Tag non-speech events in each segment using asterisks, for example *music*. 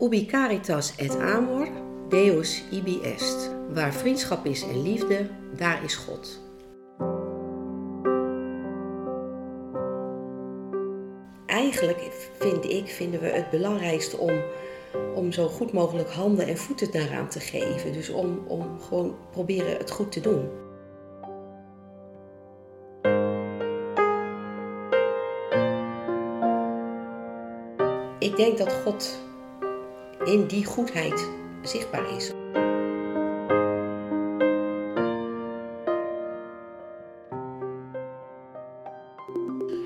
Ubi caritas et amor, Deus ibi est. Waar vriendschap is en liefde, daar is God. Eigenlijk vind ik, vinden we het belangrijkste om, om zo goed mogelijk handen en voeten daaraan te geven. Dus om, om gewoon proberen het goed te doen. Ik denk dat God in die goedheid zichtbaar is.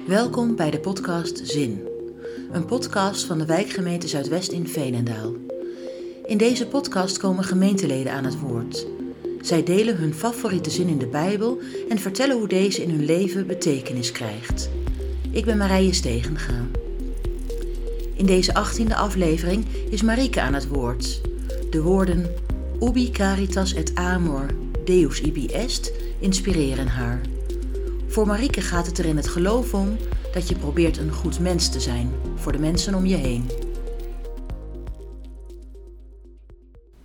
Welkom bij de podcast Zin. Een podcast van de wijkgemeente Zuidwest in Veenendaal. In deze podcast komen gemeenteleden aan het woord. Zij delen hun favoriete zin in de Bijbel en vertellen hoe deze in hun leven betekenis krijgt. Ik ben Marije Stegenga. In deze achttiende aflevering is Marike aan het woord. De woorden Ubi caritas et amor, Deus ibi est inspireren haar. Voor Marike gaat het er in het geloof om dat je probeert een goed mens te zijn voor de mensen om je heen.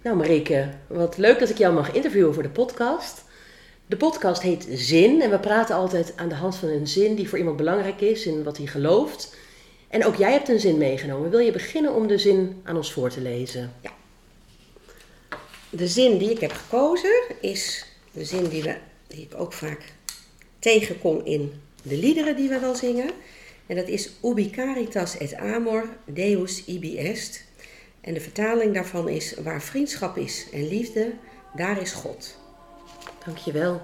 Nou Marike, wat leuk dat ik jou mag interviewen voor de podcast. De podcast heet Zin en we praten altijd aan de hand van een zin die voor iemand belangrijk is in wat hij gelooft. En ook jij hebt een zin meegenomen. Wil je beginnen om de zin aan ons voor te lezen? Ja. De zin die ik heb gekozen is de zin die, we, die ik ook vaak tegenkom in de liederen die we wel zingen. En dat is Ubi caritas et amor, Deus ibi est. En de vertaling daarvan is waar vriendschap is en liefde, daar is God. Dankjewel.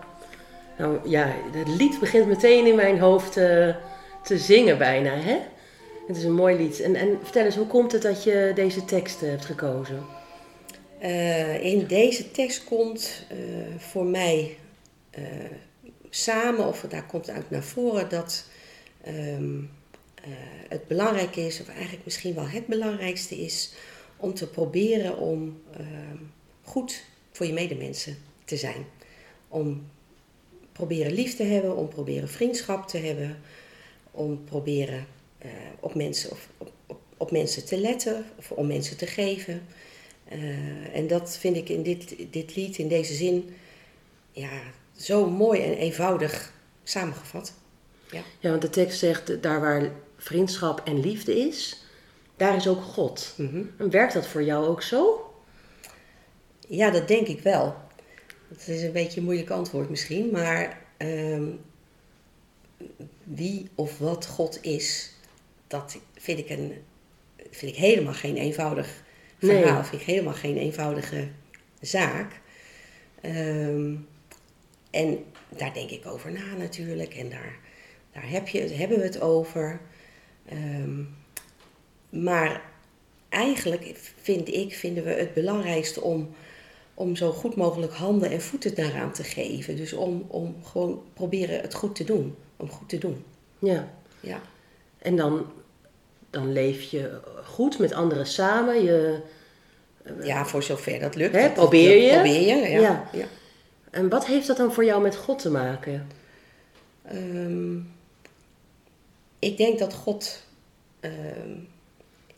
Nou ja, het lied begint meteen in mijn hoofd uh, te zingen bijna, hè? Het is een mooi lied. En, en vertel eens, hoe komt het dat je deze tekst hebt gekozen? Uh, in deze tekst komt uh, voor mij uh, samen, of daar komt uit naar voren, dat um, het belangrijk is, of eigenlijk misschien wel het belangrijkste is, om te proberen om ehm, goed voor je medemensen te zijn. Om proberen lief te hebben, om proberen vriendschap te hebben, om proberen uh, op, mensen, of op, op, op, mensen te letten of om mensen te geven. Uh, en dat vind ik in dit, dit lied, in deze zin, ja, zo mooi en eenvoudig samengevat. Ja. ja, want de tekst zegt, daar waar vriendschap en liefde is, daar is ook God. Mm -hmm. En werkt dat voor jou ook zo? Ja, dat denk ik wel. Dat is een beetje een moeilijk antwoord misschien, maar um, wie of wat God is, dat vind ik, een, vind ik helemaal geen eenvoudig verhaal. Nee. Vind ik helemaal geen eenvoudige zaak. Um, en daar denk ik over na natuurlijk. En daar, daar heb je, hebben we het over. Um, maar eigenlijk vind ik, vinden we het belangrijkste om, om zo goed mogelijk handen en voeten daaraan te geven. Dus om, om gewoon proberen het goed te doen. Om goed te doen. Ja. ja. En dan, dan leef je goed met anderen samen. Je, ja, voor zover dat lukt. Hè, probeer je. Probeer je, ja. ja. ja. En wat heeft dat dan voor jou met God te maken? Um, ik denk dat God um,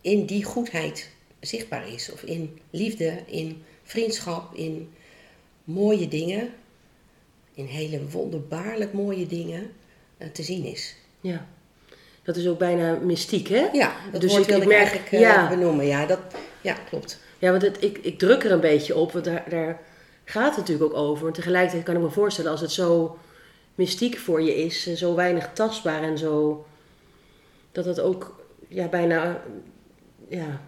in die goedheid zichtbaar is. Of in liefde, in vriendschap, in mooie dingen. In hele wonderbaarlijk mooie dingen uh, te zien is. Ja. Dat is ook bijna mystiek, hè? Ja, dat dus ik, ik merk, eigenlijk ja. benoemen. Ja, dat, ja, klopt. Ja, want het, ik, ik druk er een beetje op, want daar, daar gaat het natuurlijk ook over. En tegelijkertijd kan ik me voorstellen als het zo mystiek voor je is, en zo weinig tastbaar en zo, dat het ook ja, bijna, ja,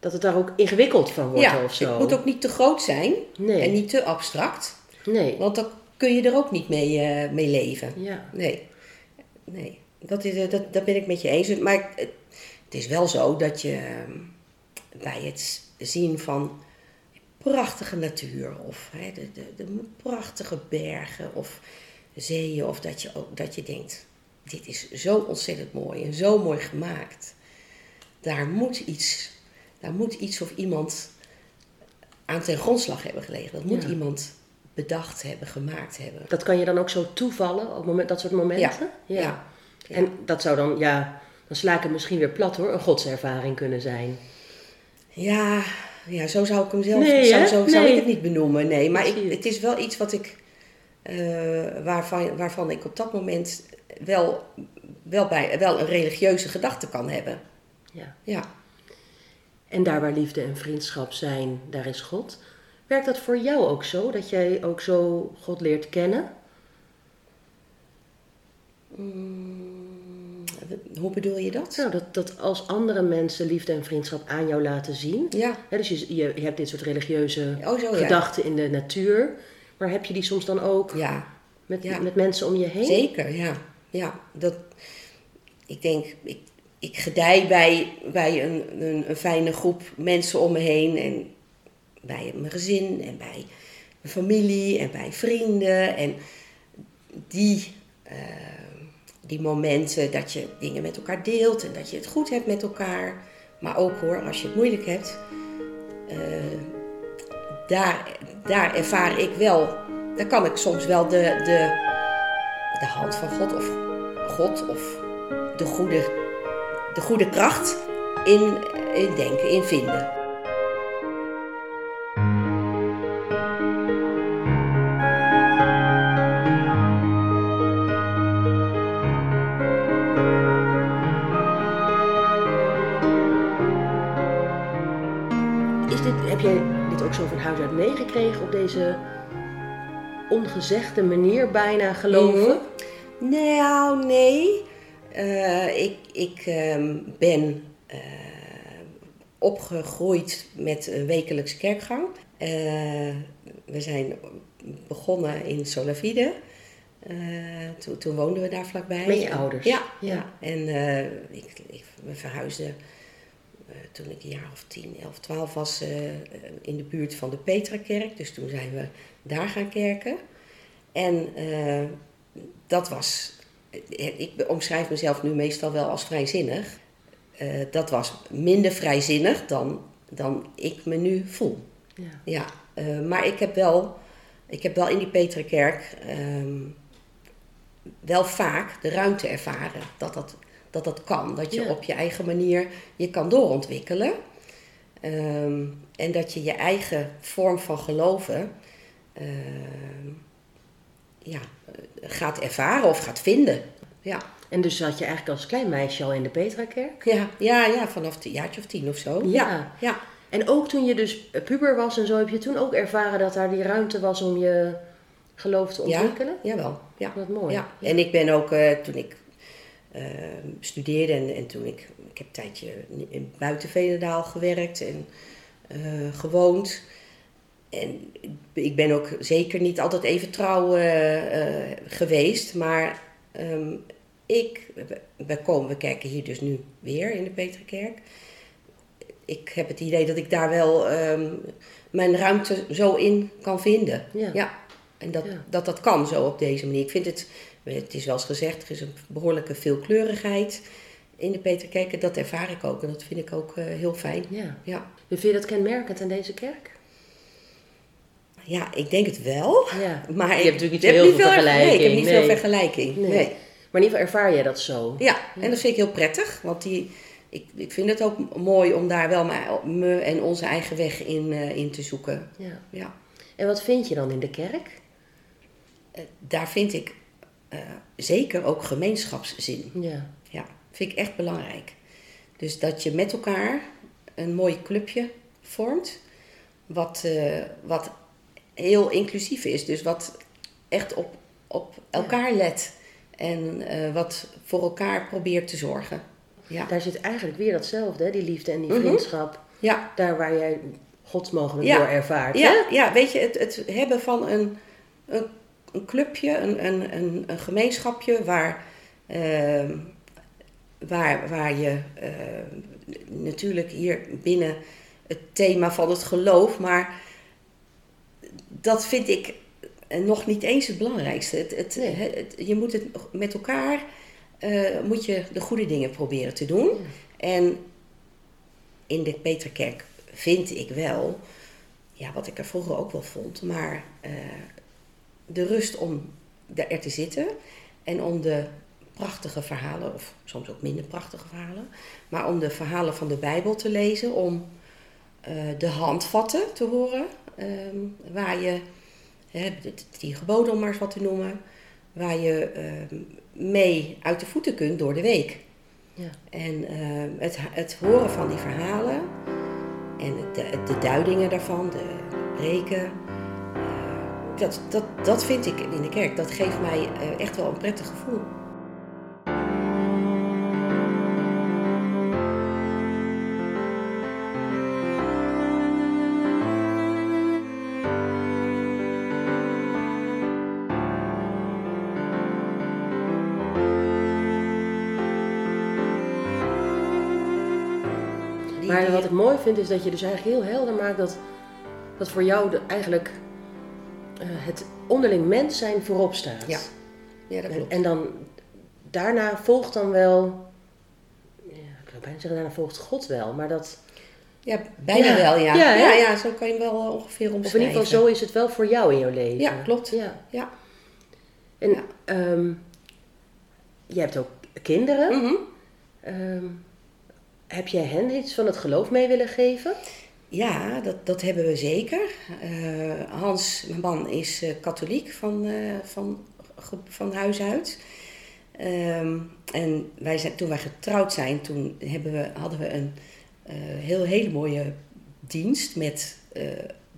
dat het daar ook ingewikkeld van wordt ja, of zo. Het moet ook niet te groot zijn nee. en niet te abstract. Nee. Want dan kun je er ook niet mee, uh, mee leven. Ja. Nee. Nee. Dat, is, uh, dat, dat ben ik met je eens. Maar het, het is wel zo dat je uh, bij het zien van prachtige natuur of hè, de, de, de, prachtige bergen of zeeën of dat je, ook, dat je denkt, dit is zo ontzettend mooi en zo mooi gemaakt. Daar moet iets, daar moet iets of iemand aan ten grondslag hebben gelegen. Dat moet iemand bedacht hebben, gemaakt hebben. Dat kan je dan ook zo toevallen op moment, dat soort momenten? Ja. ja. En dat zou dan, ja, dan sla ik het misschien weer plat hoor, een godservaring kunnen zijn. Ja, ja, zo zou ik hem zelf, Nee, zo zou ik het niet benoemen. Nee, maar ik, het is wel iets wat ik, eh, waarvan, waarvan ik op dat moment wel, wel, bij, wel een religieuze gedachte kan hebben. Ja. Ja. En daar waar liefde en vriendschap zijn, daar is God. Werkt dat voor jou ook zo? Dat jij ook zo God leert kennen? Mm, hoe bedoel je dat? Nou, dat, dat als andere mensen liefde en vriendschap aan jou laten zien. Ja. Hè, dus je, je, hebt dit soort religieuze Oh, zo ja. gedachten in de natuur. Maar heb je die soms dan ook Ja, met, Ja. met mensen om je heen? zeker, ja. Ja, dat, ik denk, ik, ik gedij bij, bij een, een, een fijne groep mensen om me heen. En bij mijn gezin en bij mijn familie en bij vrienden. En die, eh, die momenten dat je dingen met elkaar deelt en dat je het goed hebt met elkaar. Maar ook hoor, als je het moeilijk hebt, eh, daar, daar ervaar ik wel, daar kan ik soms wel de, de, de hand van God of God of de goede, de goede kracht in, in denken, in vinden. Meegekregen op deze ongezegde manier bijna geloven? Nou, nee. Eh, ik ik ehm, ben eh, opgegroeid met een wekelijks kerkgang. Eh, we zijn begonnen in Solavide. Eh, toen, toen woonden we daar vlakbij. Met je ouders? Ja. Ja. En ik, ik, we verhuisden toen ik een jaar of 10, 11, 12 was eh, in de buurt van de Petrakerk. Dus toen zijn we daar gaan kerken. En eh, dat was, eh, ik omschrijf mezelf nu meestal wel als vrijzinnig. Eh, dat was minder vrijzinnig dan, dan ik me nu voel. Ja. Ja, eh, maar ik heb wel, ik heb wel in die Petrakerk ehm, wel vaak de ruimte ervaren dat dat, dat, dat kan. Dat je Ja. op je eigen manier je kan doorontwikkelen. Ehm, en dat je je eigen vorm van geloven ehm, ja, gaat ervaren of gaat vinden. Ja. En dus zat je eigenlijk als klein meisje al in de Petrakerk? Ja, ja, ja, vanaf een jaartje of tien of zo. Ja. ja. ja. En ook toen je dus puber was en zo, heb je toen ook ervaren dat daar die ruimte was om je geloof te ontwikkelen? Ja, jawel. Ja. Wat mooi. Ja. En ik ben ook, eh, toen ik eh, studeerde en, en toen ik, ik heb een tijdje in buiten Veenendaal gewerkt en eh, gewoond. En ik ben ook zeker niet altijd even trouw eh, eh, geweest, maar ehm, ik, we, komen, we kijken hier dus nu weer in de Peterkerk. Ik heb het idee dat ik daar wel ehm, mijn ruimte zo in kan vinden. Ja. ja. En dat, Ja. dat dat kan zo op deze manier. Ik vind het, het is wel eens gezegd, er is een behoorlijke veelkleurigheid in de Peterkerk. Dat ervaar ik ook en dat vind ik ook eh, heel fijn. Ja. Ja. Vind je dat kenmerkend aan deze kerk? ja, ik denk het wel. Ja. *laughs* Maar Je hebt natuurlijk niet veel veel erv- vergelijking, Nee, ik heb niet nee. veel vergelijking. Nee. Nee. Maar in ieder geval ervaar jij dat zo? Ja, en dat vind ik heel prettig. Want die, ik, ik vind het ook mooi om daar wel mijn- me en onze eigen weg in, eh, in te zoeken. Ja. Ja. En wat vind je dan in de kerk? Eh, daar vind ik eh, zeker ook gemeenschapszin. Ja. Ja, vind ik echt belangrijk. Dus dat je met elkaar een mooi clubje vormt. Wat, eh, wat heel inclusief is. Dus wat echt op, op elkaar let. En eh, wat voor elkaar probeert te zorgen. Ja, Daar zit eigenlijk weer datzelfde, hè? die liefde en die Mhm. vriendschap. ja. Daar waar jij God mogelijk Ja. door ervaart. hè? Ja, ja, weet je, het, het hebben van een, een, een clubje, een, een, een, een gemeenschapje waar, ehm, waar, waar je eh, natuurlijk hier binnen het thema van het geloof, maar dat vind ik nog niet eens het belangrijkste. Het, het, het- je moet het met elkaar eh, moet je de goede dingen proberen te doen. En in de Peterkerk vind ik wel, ja, wat ik er vroeger ook wel vond, maar eh, de rust om er te zitten en om de prachtige verhalen, of soms ook minder prachtige verhalen, maar om de verhalen van de Bijbel te lezen, om eh, de handvatten te horen. ehm, waar je, hè, de tien geboden om maar eens wat te noemen. Waar je ehm, mee uit de voeten kunt door de week. Ja. En ehm, het, het horen van die verhalen en de, de duidingen daarvan, de preken. Dat, dat, dat vind ik in de kerk. Dat geeft mij eh, echt wel een prettig gevoel. Maar wat ik mooi vind is dat je dus eigenlijk heel helder maakt dat, dat voor jou de, eigenlijk het onderling mens zijn voorop staat. Ja, ja, dat En, klopt. en dan daarna volgt dan wel, ja, ik wil bijna zeggen daarna volgt God wel, maar dat, Ja, bijna Ja. wel, ja. Ja, Ja, ja, zo kan je wel eh, ongeveer of omschrijven. in ieder geval zo is het wel voor jou in jouw leven. Ja, klopt. Ja. Ja. En Ja. ehm, je hebt ook kinderen. Mhm. Ehm, heb jij hen iets van het geloof mee willen geven? Ja, dat, dat hebben we zeker. Eh, Hans, mijn man, is eh, katholiek van, eh, van, van huis uit. Ehm, en wij zijn, toen wij getrouwd zijn, toen hebben we, hadden we een heel, hele mooie dienst met,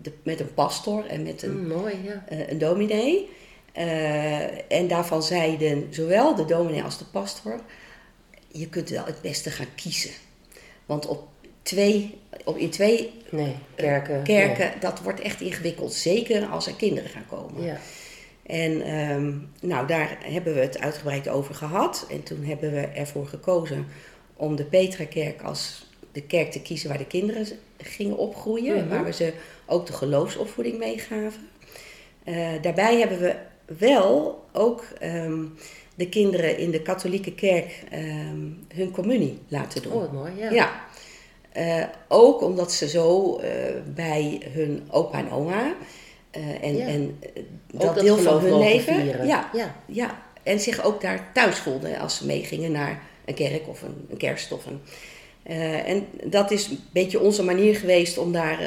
de, met een pastor en met een Mm, mooi, ja. een dominee. En daarvan zeiden zowel de dominee als de pastor: je kunt wel het beste gaan kiezen. Want op twee, in twee Nee, kerken. kerken, dat wordt echt ingewikkeld. Zeker als er kinderen gaan komen. Ja. En ehm, nou, daar hebben we het uitgebreid over gehad. En toen hebben we ervoor gekozen om de Petrakerk als de kerk te kiezen waar de kinderen gingen opgroeien. En Mhm. waar we ze ook de geloofsopvoeding meegaven. Eh, daarbij hebben we wel ook ehm, de kinderen in de katholieke kerk ehm, hun communie laten doen. Oh, mooi, ja. Ja. Eh, ook omdat ze zo eh, bij hun opa en oma eh, en, Ja. en dat, deel van hun leven. Ja, ja. ja, en zich ook daar thuis voelden als ze meegingen naar een kerk of een, een kerst. Of een, en dat is een beetje onze manier geweest om daar,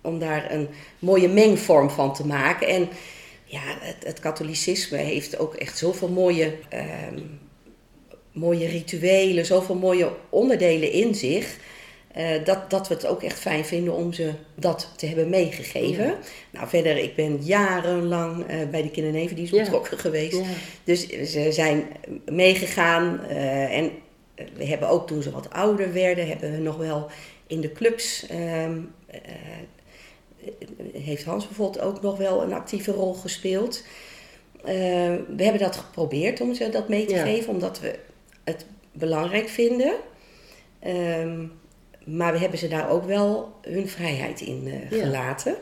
om daar een mooie mengvorm van te maken. En ja, het, het katholicisme heeft ook echt zoveel mooie, ehm, mooie rituelen, zoveel mooie onderdelen in zich. Eh, dat, dat we het ook echt fijn vinden om ze dat te hebben meegegeven. Ja. Nou, verder, ik ben jarenlang eh, bij de kindernevendienst Ja. betrokken geweest. Ja. Dus ze zijn meegegaan. eh, en we hebben ook toen ze wat ouder werden, hebben we nog wel in de clubs. ehm, eh, heeft Hans bijvoorbeeld ook nog wel een actieve rol gespeeld. We hebben dat geprobeerd om ze dat mee te geven, omdat we het belangrijk vinden. Ehm, maar we hebben ze daar ook wel hun vrijheid in eh, Ja. gelaten.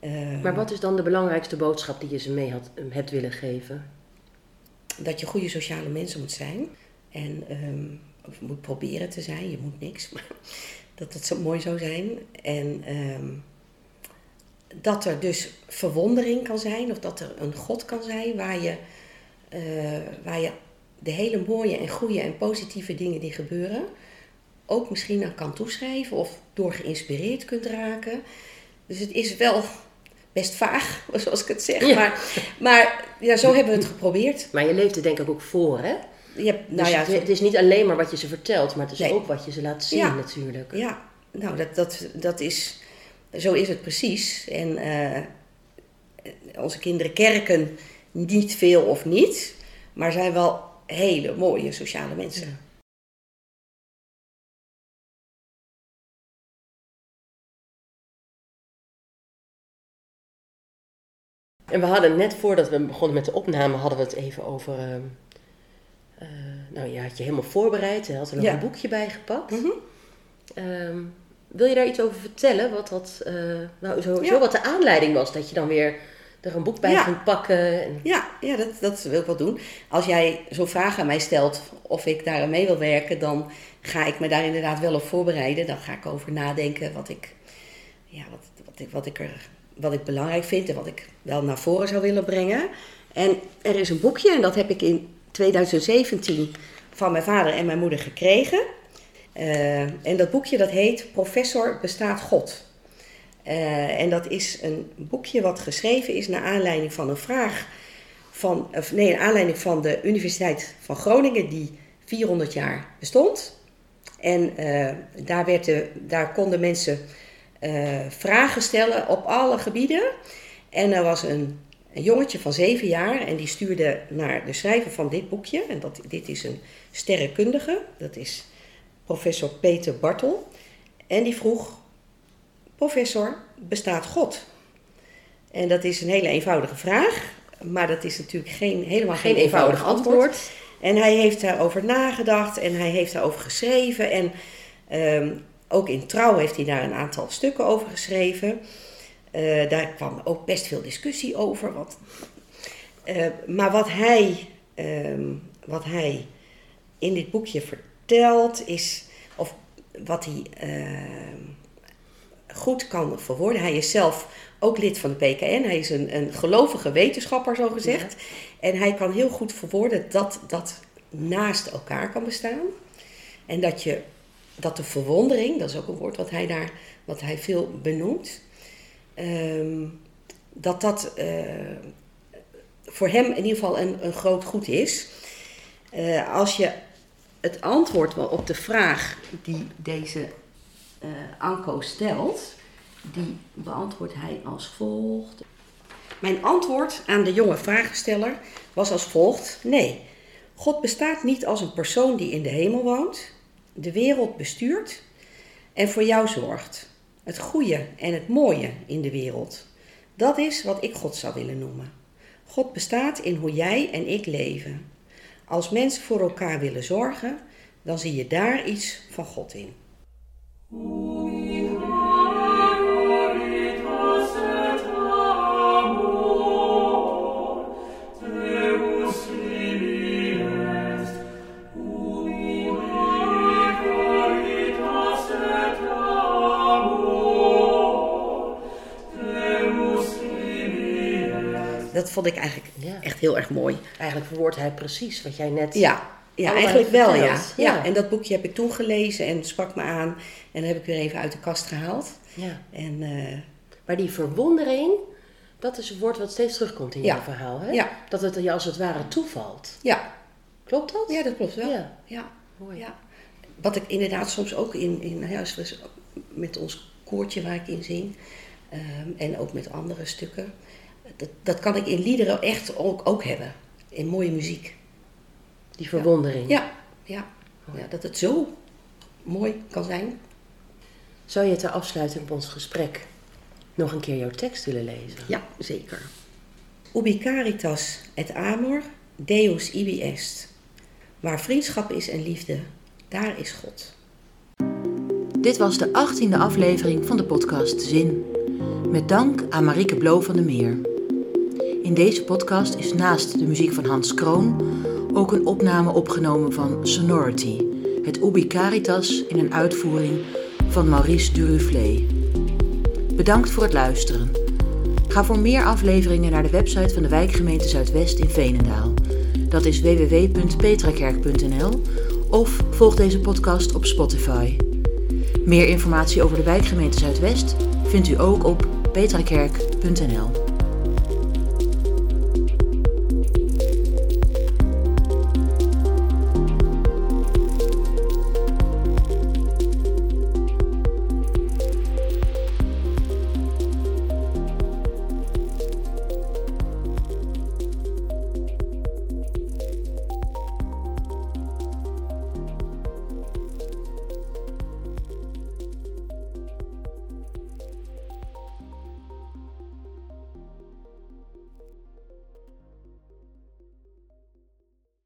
Ehm, Maar wat is dan de belangrijkste boodschap die je ze mee had, hebt willen geven? dat je goede sociale mensen moet zijn. En ehm, of moet proberen te zijn. Je moet niks, *laughs* maar dat het zo mooi zou zijn. En ehm, dat er dus verwondering kan zijn. Of dat er een God kan zijn waar je, eh, waar je de hele mooie en goede en positieve dingen die gebeuren... ook misschien aan kan toeschrijven of door geïnspireerd kunt raken. Dus het is wel best vaag, *laughs* zoals ik het zeg. Ja. Maar, maar ja, zo hebben we het geprobeerd. Maar je leeft er denk ik ook voor, hè? Je hebt, nou dus ja, het, is niet alleen maar wat je ze vertelt, maar het is Nee. ook wat je ze laat zien Ja. natuurlijk. ja, nou dat, dat, dat is, zo is het precies. En eh, onze kinderen kerken niet veel of niet, maar zijn wel hele mooie sociale mensen. Ja. En we hadden net voordat we begonnen met de opname, hadden we het even over. ehm, eh, nou, je had je helemaal voorbereid, je had er nog Ja. een boekje bij gepakt. Mhm. Ehm, wil je daar iets over vertellen? Wat dat, eh, nou, Ja. wat de aanleiding was dat je dan weer er een boek bij Ja. ging pakken? En, Ja, ja dat, dat wil ik wel doen. Als jij zo'n vraag aan mij stelt of ik daar mee wil werken, dan ga ik me daar inderdaad wel op voorbereiden. Dan ga ik over nadenken wat ik, ja, wat, wat, ik, wat, ik er, wat ik belangrijk vind en wat ik wel naar voren zou willen brengen. En er is een boekje en dat heb ik in 2017 van mijn vader en mijn moeder gekregen. Eh, en dat boekje dat heet Professor bestaat God. Eh, en dat is een boekje wat geschreven is naar aanleiding van een vraag van, of nee, naar aanleiding van de Universiteit van Groningen die 400 jaar bestond. En uh, daar, werd daar konden mensen vragen stellen op alle gebieden. En er was een, een, jongetje van zeven jaar en die stuurde naar de schrijver van dit boekje. En dat, dit is een sterrenkundige, dat is professor Peter Bartel. En die vroeg, professor, bestaat God? En dat is een hele eenvoudige vraag, maar dat is natuurlijk geen, helemaal geen, eenvoudig, antwoord. En hij heeft daarover nagedacht en hij heeft daarover geschreven. En um, ook in Trouw heeft hij daar een aantal stukken over geschreven. Uh, daar kwam ook best veel discussie over. Wat, uh, maar wat hij, um, wat hij in dit boekje vertelt, is, of wat hij uh, goed kan verwoorden. Hij is zelf ook lid van de PKN. Hij is een, een gelovige wetenschapper, zo gezegd. Ja. En hij kan heel goed verwoorden dat dat naast elkaar kan bestaan. En dat, je, dat de verwondering, dat is ook een woord wat hij daar wat hij veel benoemt um, dat dat uh, voor hem in ieder geval een, een groot goed is. Uh, als je het antwoord op de vraag die deze uh, Anko stelt, die beantwoordt hij als volgt. Mijn antwoord aan de jonge vragensteller was als volgt: Nee, God bestaat niet als een persoon die in de hemel woont, de wereld bestuurt en voor jou zorgt het goede en het mooie in de wereld. Dat is wat ik God zou willen noemen. God bestaat in hoe jij en ik leven. Als mensen voor elkaar willen zorgen, dan zie je daar iets van God in. Dat vond ik eigenlijk echt heel erg mooi. Eigenlijk verwoordt hij precies wat jij net. Ja, ja eigenlijk wel, ja. ja. ja. En dat boekje heb ik toen gelezen en sprak me aan. En dat heb ik weer even uit de kast gehaald. Ja. En, uh, maar die verwondering, dat is een woord wat steeds terugkomt in jouw verhaal. Hè? Ja. Dat het je als het ware toevalt. Ja. Klopt dat? Ja, dat klopt wel. Ja. ja. Mooi. ja. Wat ik inderdaad soms ook in, in met ons koortje waar ik in zing. Um, en ook met andere stukken dat, dat kan ik in liederen echt ook, ook hebben. In mooie muziek. Die verwondering. Ja, ja. ja, dat het zo mooi kan zijn. Zou je ter afsluiting van ons gesprek nog een keer jouw tekst willen lezen? Ja, zeker. Ubi caritas et amor, Deus ibi est. Waar vriendschap is en liefde, daar is God. Dit was de achttiende aflevering van de podcast Zin. Met dank aan Marieke Blo van der Meer. In deze podcast is naast de muziek van Hans Kroon ook een opname opgenomen van Sonority, het Ubi Caritas in een uitvoering van Maurice Duruflé. Bedankt voor het luisteren. Ga voor meer afleveringen naar de website van de wijkgemeente Zuidwest in Veenendaal. Dat is www.petrakerk.nl of volg deze podcast op Spotify. Meer informatie over de wijkgemeente Zuidwest vindt u ook op petrakerk.nl.